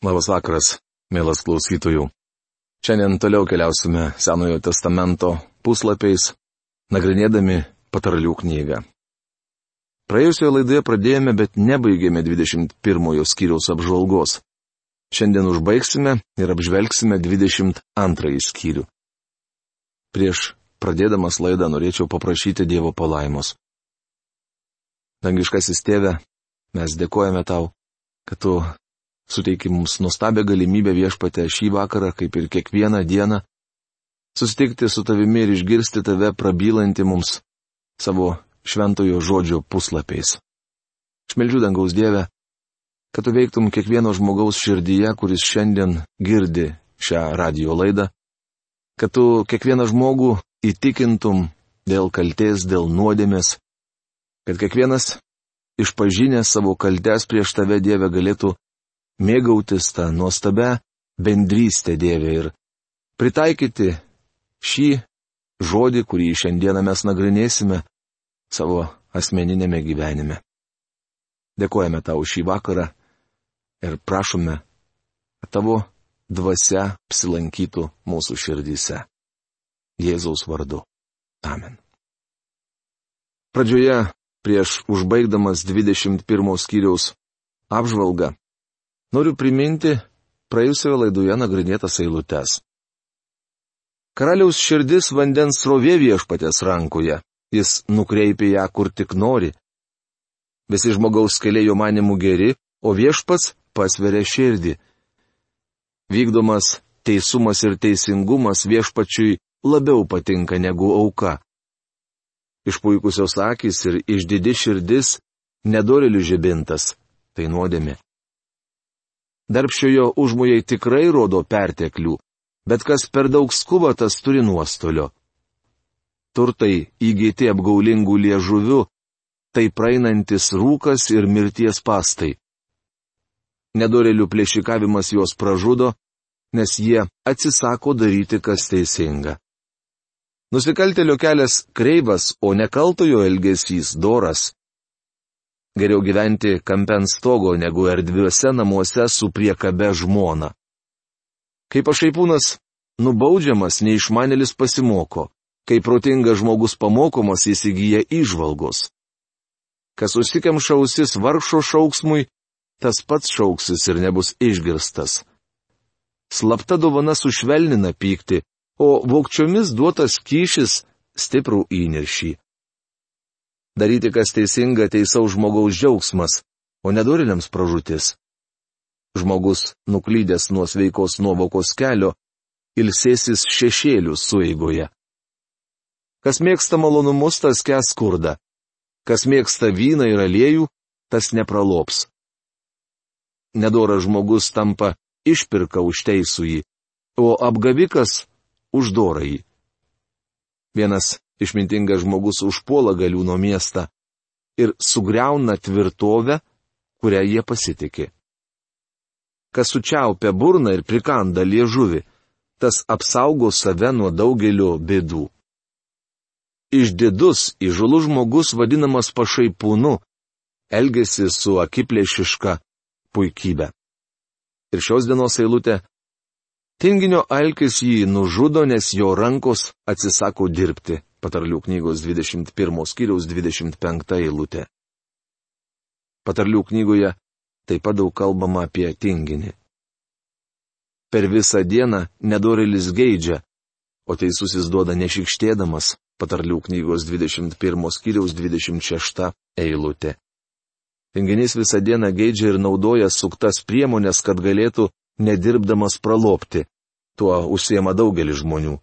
Labas vakaras, mielas klausytojų. Šiandien toliau keliausime Senojo testamento puslapiais, nagrinėdami patarlių knygą. Praėjusioje laidoje pradėjome, bet nebaigėme 21 skyriaus apžvalgos. Šiandien užbaigsime ir apžvelgsime 22 skyrių. Prieš pradėdamas laidą norėčiau paprašyti Dievo palaimos. Dangiškasis tėve, mes dėkojame tau, kad tu suteiki mums nuostabią galimybę viešpatę šį vakarą, kaip ir kiekvieną dieną, susitikti su tavimi ir išgirsti tave prabylantį mums savo šventojo žodžio puslapiais. Šmeldžiu dangaus Dievę, kad tu veiktum kiekvieno žmogaus širdyje, kuris šiandien girdi šią radio laidą, kad tu kiekvieną žmogų įtikintum dėl kalties, dėl nuodėmės, kad kiekvienas išpažinęs savo kaltes prieš tave Dievę galėtų mėgautis tą nuostabę bendrystę Dievė ir pritaikyti šį žodį, kurį šiandieną mes nagrinėsime savo asmeninėme gyvenime. Dėkojame tau šį vakarą ir prašome, kad tavo dvasia apsilankytų mūsų širdyse. Jėzaus vardu. Amen. Pradžioje, prieš užbaigdamas 21 skyriaus apžvalgą, Noriu priminti praėjusioje laidoje nagrinėtas eilutes. Karaliaus širdis vandens srovė viešpatės rankoje, jis nukreipia ją kur tik nori. Visi žmogaus keliai jo manimų geri, o viešpats pasveria širdį. Vykdomas teisumas ir teisingumas viešpačiui labiau patinka negu auka. Išpuikusios akis ir išdidi širdis nedorelių žibintas - tai nuodėmė. Darbščiojo užmojai tikrai rodo perteklių, bet kas per daug skuba, tas turi nuostolio. Turtai įgyti apgaulingų liežuvių, tai praeinantis rūkas ir mirties pastai. Nedorelių plėšikavimas juos pražudo, nes jie atsisako daryti kas teisinga. Nusikaltelio kelias kreivas, o nekaltojo elgesys doras. Geriau gyventi kampen stogo negu erdviuose namuose su priekabe žmona. Kai pašaipūnas nubaudžiamas, neišmanelis pasimoko. Kai protingas žmogus pamokomas įsigyja išvalgos. Kas užsikemša ausis vargšo šauksmui, tas pats šauksis ir nebus išgirstas. Slapta dovana sušvelnina pykti, o vokčiomis duotas kyšis stiprų įniršį. Daryti kas teisinga teisaus žmogaus džiaugsmas, o nedoriliams pražutis. Žmogus, nuklydęs nuo sveikos nuovokos kelio, ilsėsis šešėlių sueigoje. Kas mėgsta malonumus, tas kes skurda. Kas mėgsta vyną ir aliejų, tas nepralops. Nedoras žmogus tampa išpirka už teisų jį, o apgavikas uždora jį. Vienas išmintingas žmogus užpuola galiūno miestą ir sugriauna tvirtovę, kurią jie pasitikė. Kas sučiaupia burną ir prikanda liežuvi, tas apsaugo save nuo daugelio bėdų. Išdidus, įžulus žmogus vadinamas pašaipūnu, elgesi su akiplėšiška puikybė. Ir šios dienos eilutė Tinginio alkis jį nužudo, nes jo rankos atsisako dirbti patarlių knygos 21 skyriaus 25 eilutė. Patarlių knygoje taip pat daug kalbama apie tinginį. Per visą dieną nedorelis geidžia, o teisusis duoda nešikštėdamas, patarlių knygos 21 skyriaus 26 eilutė. Tinginys visą dieną geidžia ir naudoja suktas priemonės, kad galėtų nedirbdamas pralopti. Tuo užsiema daugelis žmonių.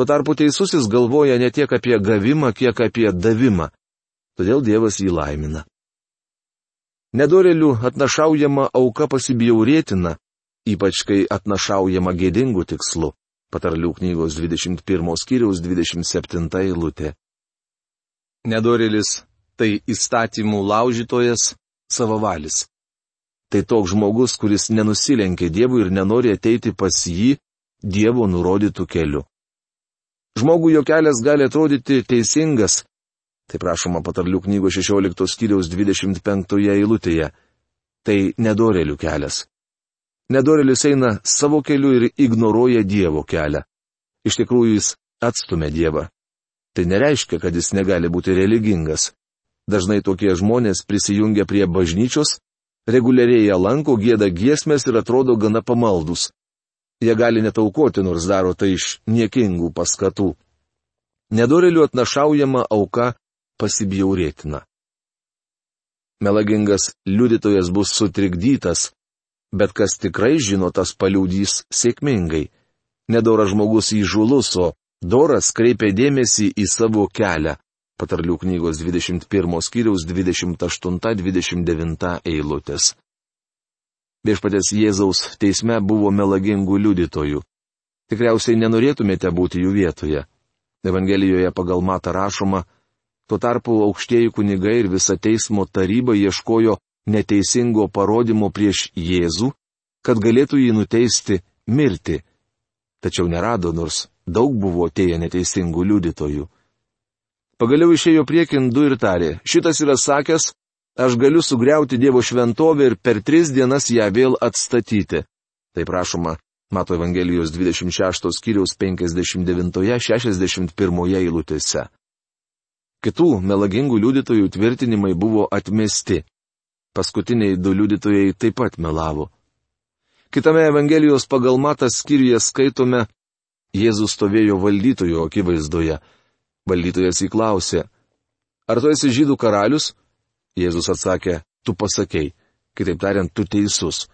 Tuo tarpu teisusis galvoja ne tiek apie gavimą, kiek apie davimą. Todėl Dievas jį laimina. Nedorelių atnašaujama auka pasibjaurėtina, ypač kai atnašaujama gėdingų tikslu. Patarlių knygos 21 skyriaus 27 eilutė. Nedorelis - tai įstatymų laužytojas, savavalis. Tai toks žmogus, kuris nenusilenkė Dievui ir nenori ateiti pas jį Dievo nurodytų keliu. Žmogui jo kelias gali atrodyti teisingas. Tai prašoma patarlių knygos 16 skyriaus 25 eilutėje. Tai nedorelių kelias. Nedorelis eina savo keliu ir ignoruoja Dievo kelią. Iš tikrųjų jis atstumia Dievą. Tai nereiškia, kad jis negali būti religingas. Dažnai tokie žmonės prisijungia prie bažnyčios, reguliariai ją lanko, gėda giesmės ir atrodo gana pamaldus. Jie gali netaukoti, nors daro tai iš niekingų paskatų. Nedoreliu atnašaujama auka pasibjaurėtina. Melagingas liudytojas bus sutrikdytas, bet kas tikrai žino, tas paliūdys sėkmingai. Nedoras žmogus įžulus, o doras kreipia dėmesį į savo kelią. Patarlių knygos 21 skyriaus 28-29 eilutės. Viešpatės Jėzaus teisme buvo melagingų liudytojų. Tikriausiai nenorėtumėte būti jų vietoje. Evangelijoje pagal matą rašoma, Tuo tarpu aukštieji kunigai ir visa teismo taryba ieškojo neteisingo parodymo prieš Jėzų, kad galėtų jį nuteisti mirti. Tačiau nerado, nors daug buvo atėję neteisingų liudytojų. Pagaliau išėjo priekin du ir tarė, šitas yra sakęs, aš galiu sugriauti Dievo šventovę ir per tris dienas ją vėl atstatyti. Tai prašoma, Mato Evangelijos 26 skyriaus 59-61 eilutėse. Kitų melagingų liudytojų tvirtinimai buvo atmesti. Paskutiniai du liudytojai taip pat melavo. Kitame Evangelijos pagal matas skyriuje skaitome, Jėzus stovėjo valdytojo akivaizdoje. Valdytojas įklausė, ar tu esi žydų karalius? Jėzus atsakė, tu pasakei, kitaip tariant, tu teisus.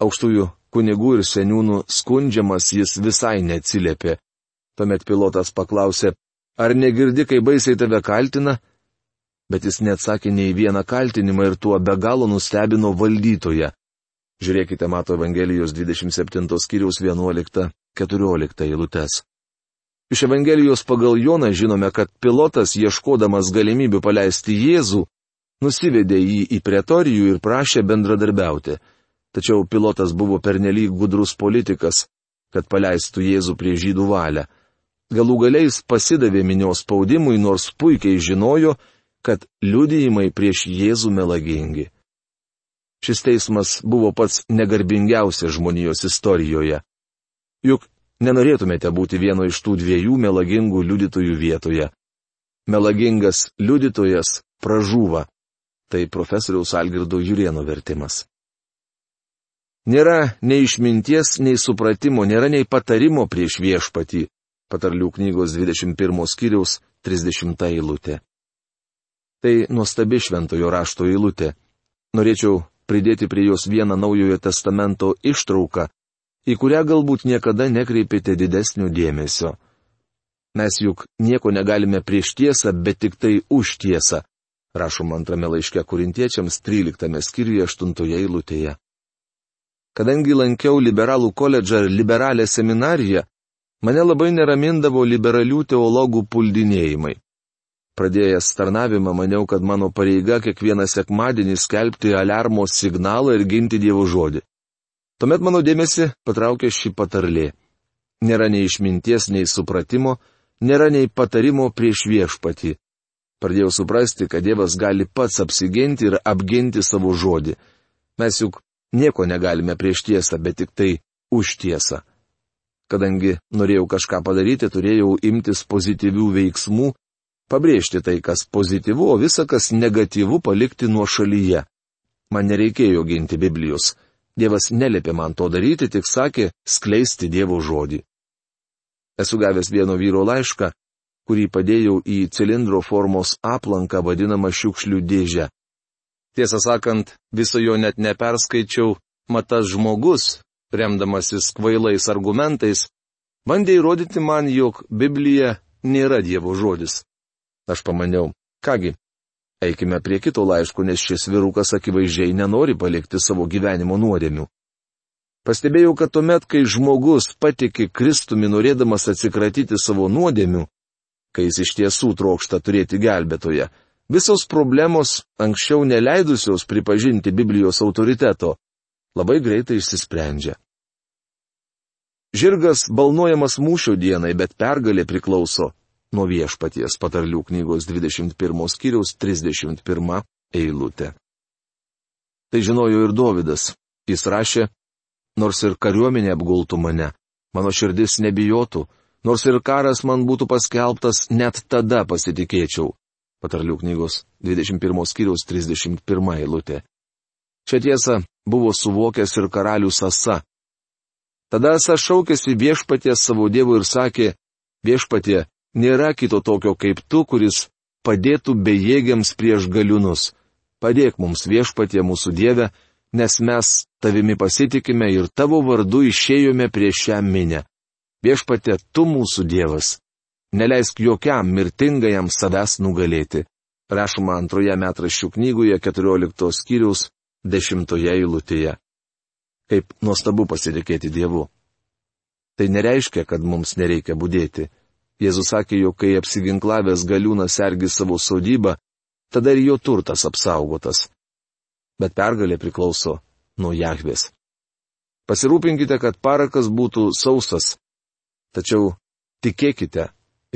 Aukštųjų kunigų ir seniūnų skundžiamas jis visai neatsiliepė. Tuomet pilotas paklausė, Ar negirdi, kai baisiai tave kaltina? Bet jis neatsakė nei vieną kaltinimą ir tuo be galo nustebino valdytoje. Žiūrėkite, mato Evangelijos 27 skyriaus 11-14 eilutes. Iš Evangelijos pagal Joną žinome, kad pilotas, ieškodamas galimybių paleisti Jėzų, nusivedė jį į pretorijų ir prašė bendradarbiauti. Tačiau pilotas buvo pernelyg gudrus politikas, kad paleistų Jėzų prie žydų valią. Galų galiais pasidavė minios spaudimui, nors puikiai žinojo, kad liudijimai prieš Jėzų melagingi. Šis teismas buvo pats negarbingiausias žmonijos istorijoje. Juk nenorėtumėte būti vieno iš tų dviejų melagingų liudytojų vietoje. Melagingas liudytojas pražūva. Tai profesoriaus Algirdo Jurieno vertimas. Nėra nei išminties, nei supratimo, nėra nei patarimo prieš viešpatį, Patarlių knygos 21 skyriaus 30 eilutė. Tai nuostabi šventojo rašto eilutė. Norėčiau pridėti prie jos vieną naujojo testamento ištrauką, į kurią galbūt niekada nekreipėte didesnio dėmesio. Mes juk nieko negalime prieš tiesą, bet tik tai už tiesą, rašoma antrame laiške kurintiečiams 13 skyriuje 8 eilutėje. Kadangi lankiau liberalų koledžą ir liberalę seminariją, Mane labai neramindavo liberalių teologų puldinėjimai. Pradėjęs tarnavimą maniau, kad mano pareiga kiekvieną sekmadienį skelbti alarmo signalą ir ginti Dievo žodį. Tuomet mano dėmesį patraukė ši patarlė. Nėra nei išminties, nei supratimo, nėra nei patarimo prieš viešpatį. Pradėjau suprasti, kad Dievas gali pats apsiginti ir apginti savo žodį. Mes juk nieko negalime prieš tiesą, bet tik tai už tiesą. Kadangi norėjau kažką padaryti, turėjau imtis pozityvių veiksmų, pabrėžti tai, kas pozityvu, o visa, kas negatyvu, palikti nuo šalyje. Man nereikėjo ginti Biblijos. Dievas nelėpė man to daryti, tik sakė skleisti Dievo žodį. Esu gavęs vieno vyro laišką, kurį padėjau į cilindro formos aplanką vadinamą šiukšlių dėžę. Tiesą sakant, viso jo net neperskaičiau, mat tas žmogus, remdamasis kvailais argumentais, bandė įrodyti man, jog Biblija nėra Dievo žodis. Aš pamaniau, kągi, eikime prie kito laiško, nes šis virukas akivaizdžiai nenori palikti savo gyvenimo nuodėmių. Pastebėjau, kad tuomet, kai žmogus patiki Kristumi norėdamas atsikratyti savo nuodėmių, kai jis iš tiesų trokšta turėti gelbėtoje, visos problemos anksčiau neleidusios pripažinti Biblijos autoriteto, labai greitai išsisprendžia. Žirgas balnuojamas mūšio dienai, bet pergalė priklauso nuo viešpaties patarlių knygos 21 skyriaus 31 eilutė. Tai žinojo ir Dovydas. Jis rašė, nors ir kariuomenė apgultų mane, mano širdis nebijotų, nors ir karas man būtų paskelbtas, net tada pasitikėčiau. Patarlių knygos 21 skyriaus 31 eilutė. Čia tiesa buvo suvokęs ir karalius Asa. Tada Asa šaukėsi viešpatie savo dievų ir sakė, viešpatie, nėra kito tokio kaip tu, kuris padėtų bejėgiams prieš galiūnus. Padėk mums viešpatie mūsų dievę, nes mes tavimi pasitikime ir tavo vardu išėjome prieš šią minę. Viešpatie, tu mūsų dievas. Neleisk jokiam mirtingajam savęs nugalėti. Rašoma antroje metraščių knygoje 14 skyriaus dešimtoje eilutėje. Kaip nuostabu pasitikėti Dievu. Tai nereiškia, kad mums nereikia būdėti. Jėzus sakė, jog kai apsiginklavęs galiūnas sergi savo sodybą, tada ir jo turtas apsaugotas. Bet pergalė priklauso nuo Jahvės. Pasirūpinkite, kad parakas būtų sausas. Tačiau tikėkite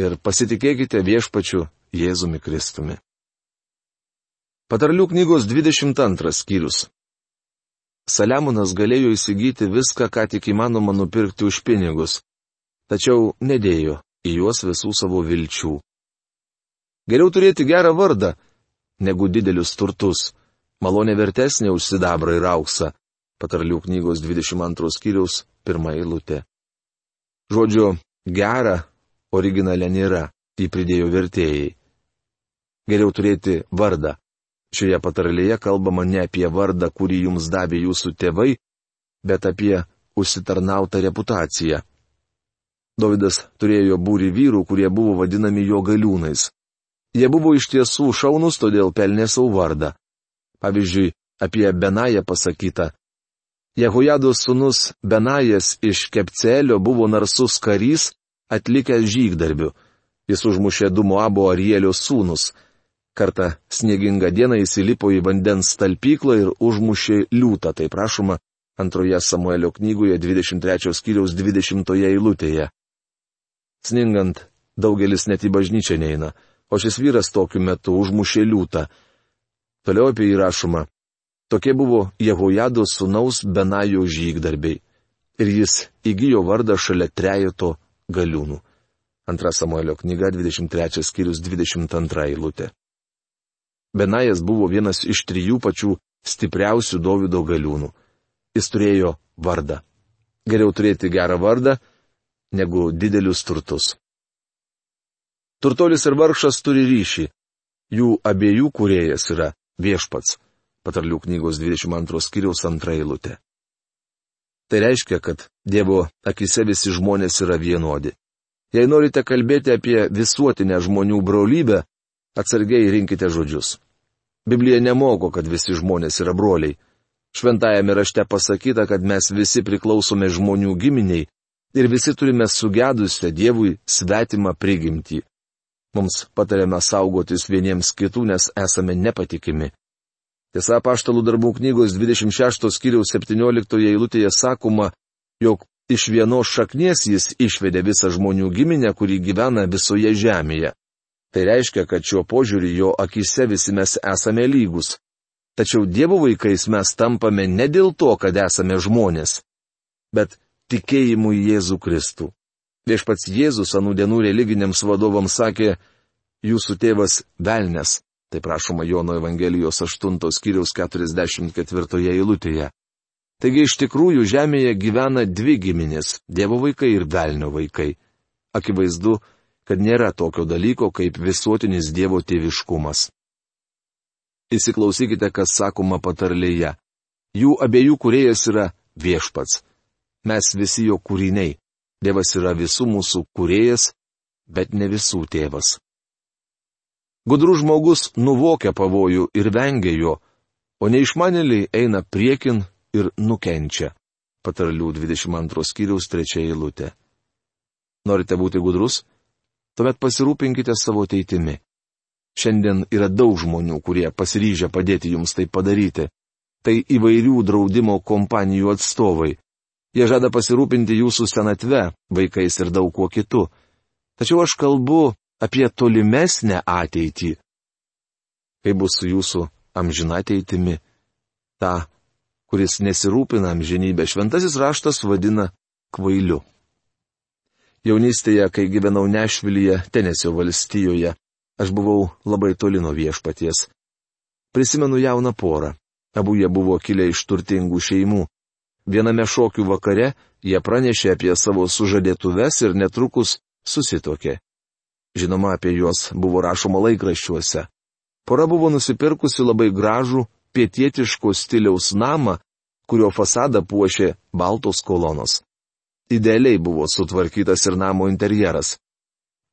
ir pasitikėkite viešpačiu Jėzumi Kristumi. Patarlių knygos 22 skyrius. Saliamonas galėjo įsigyti viską, ką tik įmanoma nupirkti už pinigus, tačiau nedėjo į juos visų savo vilčių. Geriau turėti gerą vardą, negu didelius turtus, malonė vertesnė už sidabrą ir auksą. Patarlių knygos 22 skyriaus pirmą eilutę. Žodžio gera originale nėra, jį pridėjo vertėjai. Geriau turėti vardą. Šioje patarlėje kalbama ne apie vardą, kurį jums davė jūsų tėvai, bet apie užsitarnautą reputaciją. Davidas turėjo būri vyrų, kurie buvo vadinami jo galiūnais. Jie buvo iš tiesų šaunus, todėl pelnė savo vardą. Pavyzdžiui, apie Benają pasakyta. Jehujados sunus Benajas iš Kepcelio buvo narsus karys, atlikęs žygdarbių. Jis užmušė du Moabo Arielio sūnus. Kartą sniegingą dieną įsilipo į vandens talpyklą ir užmušė liūtą, tai prašoma antroje Samuelio knygoje 23 skyriaus 20 eilutėje. Sningant, daugelis net į bažnyčią neina, o šis vyras tokiu metu užmušė liūtą. Toliau apie jį rašoma. Tokie buvo Jehojado sunaus Benajo žygdarbiai. Ir jis įgyjo vardą šalia trejeto galiūnų. Antra Samuelio knyga 23 skyrius 22 eilutė. Benajas buvo vienas iš trijų pačių stipriausių Davido galiūnų. Jis turėjo vardą. Geriau turėti gerą vardą, negu didelius turtus. Turtolis ir vargšas turi ryšį. Jų abiejų kuriejas yra viešpats. Patarlių knygos 22 skyriaus antra eilutė. Tai reiškia, kad Dievo akise visi žmonės yra vienodi. Jei norite kalbėti apie visuotinę žmonių brolybę, Atsargiai rinkite žodžius. Biblija nemoko, kad visi žmonės yra broliai. Šventajame rašte pasakyta, kad mes visi priklausome žmonių giminiai ir visi turime sugedusią Dievui svetimą prigimtį. Mums patariame saugotis vieniems kitų, nes esame nepatikimi. Tiesa, paštalų darbų knygos 26 skyriaus 17 eilutėje sakoma, jog iš vienos šaknies jis išvedė visą žmonių giminę, kuri gyvena visoje žemėje. Tai reiškia, kad šiuo požiūriu jo akise visi mes esame lygus. Tačiau Dievo vaikais mes tampame ne dėl to, kad esame žmonės, bet tikėjimu į Jėzų Kristų. Viešpats Jėzus anų dienų religiniams vadovams sakė, jūsų tėvas Velnes, tai prašoma Jono Evangelijos 8 skyriaus 44 eilutėje. Taigi iš tikrųjų žemėje gyvena dvi giminės - Dievo vaikai ir Velnio vaikai. Akivaizdu, kad nėra tokio dalyko kaip visuotinis Dievo tėviškumas. Įsiklausykite, kas sakoma patarlėje. Jų abiejų kuriejas yra viešpats. Mes visi jo kūriniai. Dievas yra visų mūsų kuriejas, bet ne visų tėvas. Gudrus žmogus nuvokia pavojų ir vengia jo, o neišmanėliai eina priekin ir nukenčia. Patarlių 22 skyriaus 3 eilutė. Norite būti gudrus? tuomet pasirūpinkite savo ateitimi. Šiandien yra daug žmonių, kurie pasiryžę padėti jums tai padaryti. Tai įvairių draudimo kompanijų atstovai. Jie žada pasirūpinti jūsų senatve, vaikais ir daug kuo kitu. Tačiau aš kalbu apie tolimesnę ateitį. Kaip bus su jūsų amžina ateitimi, tą, kuris nesirūpina amžinybę, šventasis raštas vadina kvailiu. Jaunystėje, kai gyvenau Nešvilyje, Tenesio valstijoje, aš buvau labai toli nuo viešpaties. Prisimenu jauną porą. Abu jie buvo kilę iš turtingų šeimų. Viename šokių vakare jie pranešė apie savo sužadėtuves ir netrukus susitokė. Žinoma, apie juos buvo rašoma laikraščiuose. Pora buvo nusipirkusi labai gražų pietietiško stiliaus namą, kurio fasadą puošė baltos kolonos. Idealiai buvo sutvarkytas ir namo interjeras.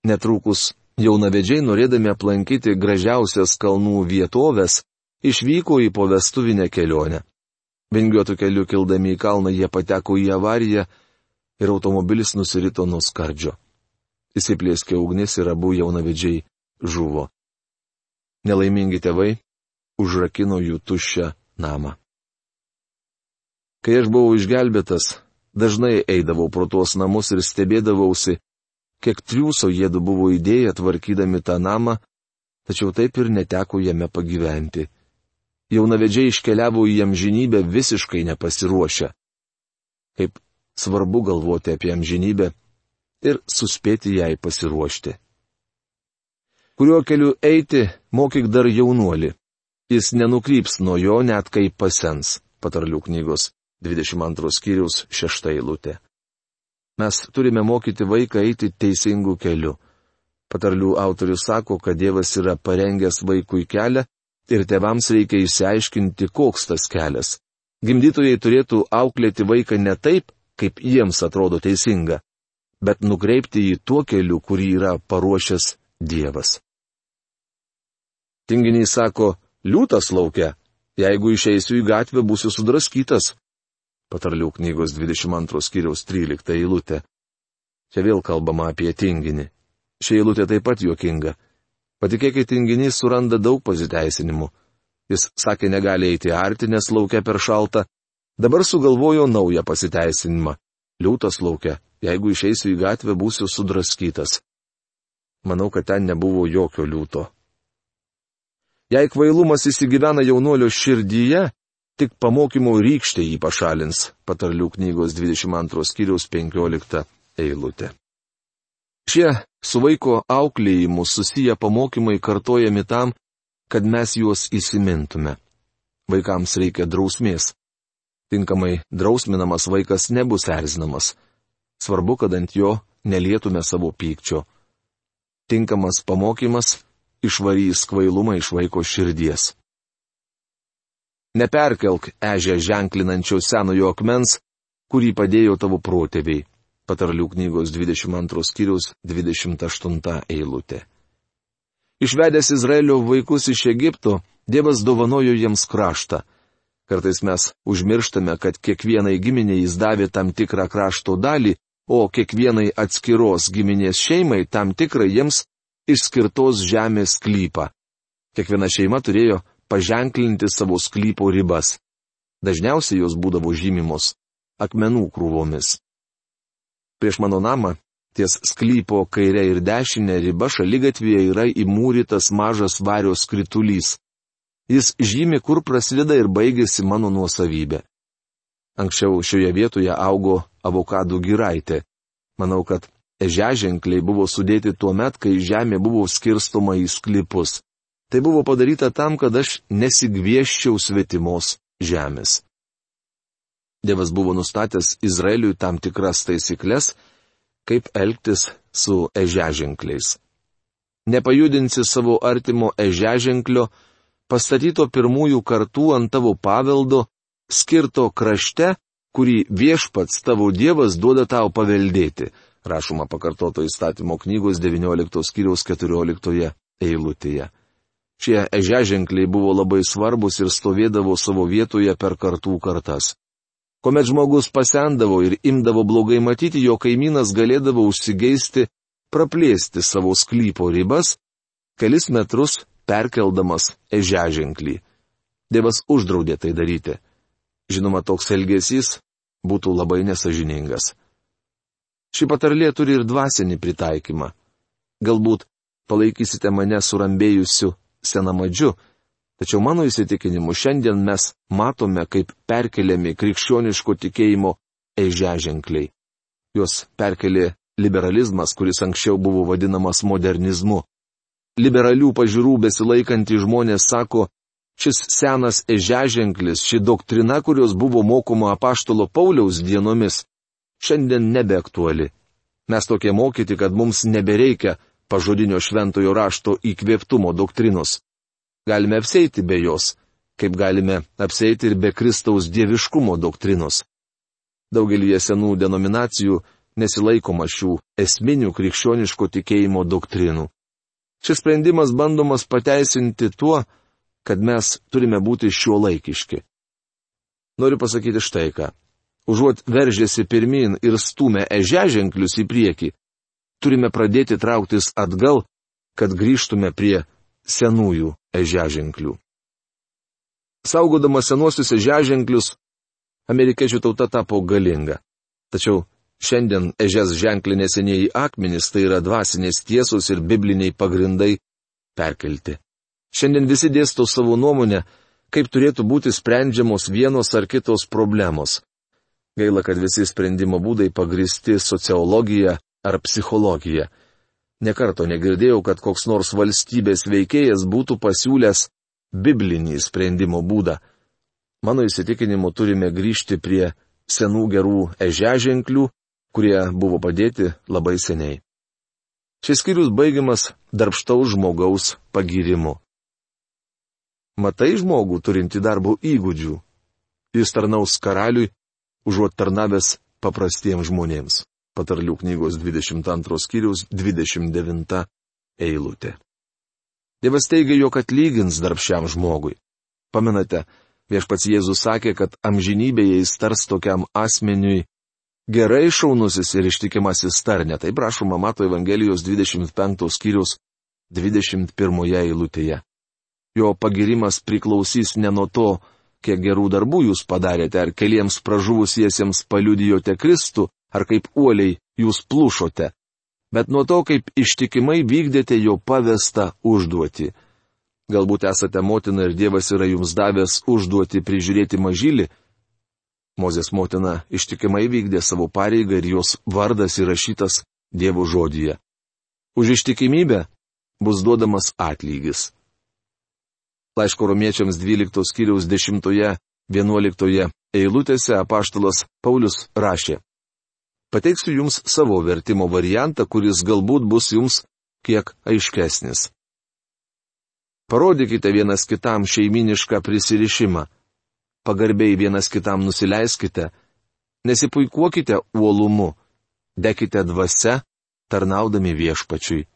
Netrukus jaunavedžiai norėdami aplankyti gražiausias kalnų vietovės, išvyko į povestuvinę kelionę. Vingiuotų kelių kildami į kalną jie pateko į avariją ir automobilis nusirito nuo skardžio. Įsiplėskė ugnis ir abu jaunavedžiai žuvo. Nelaimingi tėvai užrakino jų tuščią namą. Kai aš buvau išgelbėtas, dažnai eidavau pro tuos namus ir stebėdavausi, kiek triūso jėdu buvo įdėję tvarkydami tą namą, tačiau taip ir neteko jame pagyventi. Jaunavedžiai iškeliavo į amžinybę visiškai nepasiruošę. Kaip svarbu galvoti apie amžinybę ir suspėti jai pasiruošti. Kuriuo keliu eiti, mokyk dar jaunuolį. Jis nenukryps nuo jo net kai pasens, patarlių knygos 22 skyrius 6 eilutė. Mes turime mokyti vaiką eiti teisingų kelių. Patarlių autorius sako, kad Dievas yra parengęs vaikui kelią ir tėvams reikia išsiaiškinti, koks tas kelias. Gimdytojai turėtų auklėti vaiką ne taip, kaip jiems atrodo teisinga, bet nukreipti jį tuo keliu, kurį yra paruošęs Dievas. Tinginiai sako, liūtas laukia, jeigu išeisiu į gatvę, būsiu sudraskytas. Patarlių knygos 22 skyriaus 13 eilutė. Čia vėl kalbama apie tinginį. Ši eilutė taip pat juokinga. Patikėkit, tinginys suranda daug pasiteisinimų. Jis sakė, negali eiti arti, nes laukia per šalta. Dabar sugalvojo naują pasiteisinimą. Liūtas laukia, jeigu išeisiu į gatvę, būsiu sudraskytas. Manau, kad ten nebuvo jokio liūto. Jei kvailumas įsigyvena jaunuolio širdyje, Tik pamokymo rykštė jį pašalins, patarlių knygos 22 skyriaus 15 eilutė. Šie su vaiko auklėjimu susiję pamokymai kartojami tam, kad mes juos įsimintume. Vaikams reikia drausmės. Tinkamai drausminamas vaikas nebus erzinamas. Svarbu, kad ant jo nelietume savo pykčio. Tinkamas pamokymas išvarys kvailumą iš vaiko širdies. Neperkelk ežę ženklinančio senojo akmens, kurį padėjo tavo protėviai. Patarlių knygos 22 skyrius 28 eilutė. Išvedęs Izraelio vaikus iš Egipto, Dievas dovanojo jiems kraštą. Kartais mes užmirštame, kad kiekvienai giminiai jis davė tam tikrą krašto dalį, o kiekvienai atskiros giminės šeimai tam tikrą jiems išskirtos žemės klypą. Kiekviena šeima turėjo paženklinti savo sklypo ribas. Dažniausiai jos būdavo žymimos akmenų krūvomis. Prieš mano namą, ties sklypo kairė ir dešinė riba šalygatvėje yra įmūrytas mažas varios skritulys. Jis žymi, kur prasideda ir baigėsi mano nuosavybė. Anksčiau šioje vietoje augo avokadų giraitė. Manau, kad ežeženkliai buvo sudėti tuo met, kai žemė buvo skirstoma į sklypus. Tai buvo padaryta tam, kad aš nesigvieščiau svetimos žemės. Dievas buvo nustatęs Izraeliui tam tikras taisyklės, kaip elgtis su ežeženkliais. Nepajudinsi savo artimo ežeženklio, pastatyto pirmųjų kartų ant tavo paveldo, skirto krašte, kurį viešpats tavo Dievas duoda tau paveldėti, rašoma pakartoto įstatymo knygos 19 skyriaus 14 eilutėje. Šie ežeženkliai buvo labai svarbus ir stovėdavo savo vietoje per kartų kartas. Komet žmogus pasendavo ir imdavo blogai matyti, jo kaimynas galėdavo užsigeisti, praplėsti savo sklypo ribas, kelis metrus perkeldamas ežeženklį. Dievas uždraudė tai daryti. Žinoma, toks elgesys būtų labai nesažiningas. Ši patarlė turi ir dvasinį pritaikymą. Galbūt palaikysite mane surambėjusiu senamadžiu, Tačiau mano įsitikinimu šiandien mes matome, kaip perkeliami krikščioniško tikėjimo ežeženkliai. Juos perkelė liberalizmas, kuris anksčiau buvo vadinamas modernizmu. Liberalių pažiūrų besilaikantys žmonės sako, šis senas ežeženklis, ši doktrina, kurios buvo mokoma apaštalo Pauliaus dienomis, šiandien nebeaktuali. Mes tokie mokyti, kad mums nebereikia pažodinio šventojo rašto įkvėptumo doktrinos. Galime apseiti be jos, kaip galime apseiti ir be Kristaus dieviškumo doktrinos. Daugelį senų denominacijų nesilaikoma šių esminių krikščioniško tikėjimo doktrinų. Šis sprendimas bandomas pateisinti tuo, kad mes turime būti šiuo laikiški. Noriu pasakyti štai ką. Užuot veržėsi pirmin ir stumę ežeženklius į priekį, turime pradėti trauktis atgal, kad grįžtume prie senųjų ežeženklių. Saugodama senuosius ežeženklius, amerikiečių tauta tapo galinga. Tačiau Šiandien ežes ženklinė senieji akmenys tai yra dvasinės tiesos ir bibliniai pagrindai perkelti. Šiandien visi dėsto savo nuomonę, kaip turėtų būti sprendžiamos vienos ar kitos problemos. Gaila, kad visi sprendimo būdai pagristi sociologija ar psichologija. Nekarto negirdėjau, kad koks nors valstybės veikėjas būtų pasiūlęs biblinį sprendimo būdą. Mano įsitikinimu turime grįžti prie senų gerų ežeženklių kurie buvo padėti labai seniai. Šis skyrius baigiamas darbštaus žmogaus pagirimu. Matai žmogų turinti darbo įgūdžių. Jis tarnaus karaliui, užuot tarnavęs paprastiems žmonėms. Patarlių knygos 22 skyrius 29 eilutė. Dievas teigia, jog atlygins darbščiam žmogui. Pamenate, viešpats Jėzus sakė, kad amžinybėje jis tars tokiam asmeniui Gerai šaunusis ir ištikimasis tarnė, tai prašoma Mato Evangelijos 25 skyrius 21 eilutėje. Jo pagirimas priklausys ne nuo to, kiek gerų darbų jūs padarėte, ar keliems pražuvusiesiems paliudijote Kristų, ar kaip uoliai jūs plušote, bet nuo to, kaip ištikimai vykdėte jo pavestą užduotį. Galbūt esate motina ir Dievas yra jums davęs užduoti prižiūrėti mažylį, Mozės motina ištikimai vykdė savo pareigą ir jos vardas įrašytas Dievo žodyje. Už ištikimybę bus duodamas atlygis. Laiško romiečiams 12 skyriaus 10-11 eilutėse apaštalas Paulius rašė. Pateiksiu jums savo vertimo variantą, kuris galbūt bus jums kiek aiškesnis. Parodykite vienas kitam šeiminišką prisirišimą pagarbiai vienas kitam nusileiskite, nesipuikuokite uolumu, dekite dvasia, tarnaudami viešpačiui.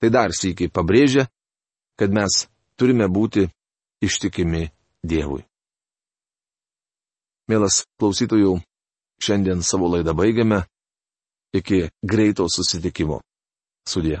Tai dar sėkiai pabrėžia, kad mes turime būti ištikimi Dievui. Mielas klausytojų, šiandien savo laidą baigiame. Iki greito susitikimo. Sudė.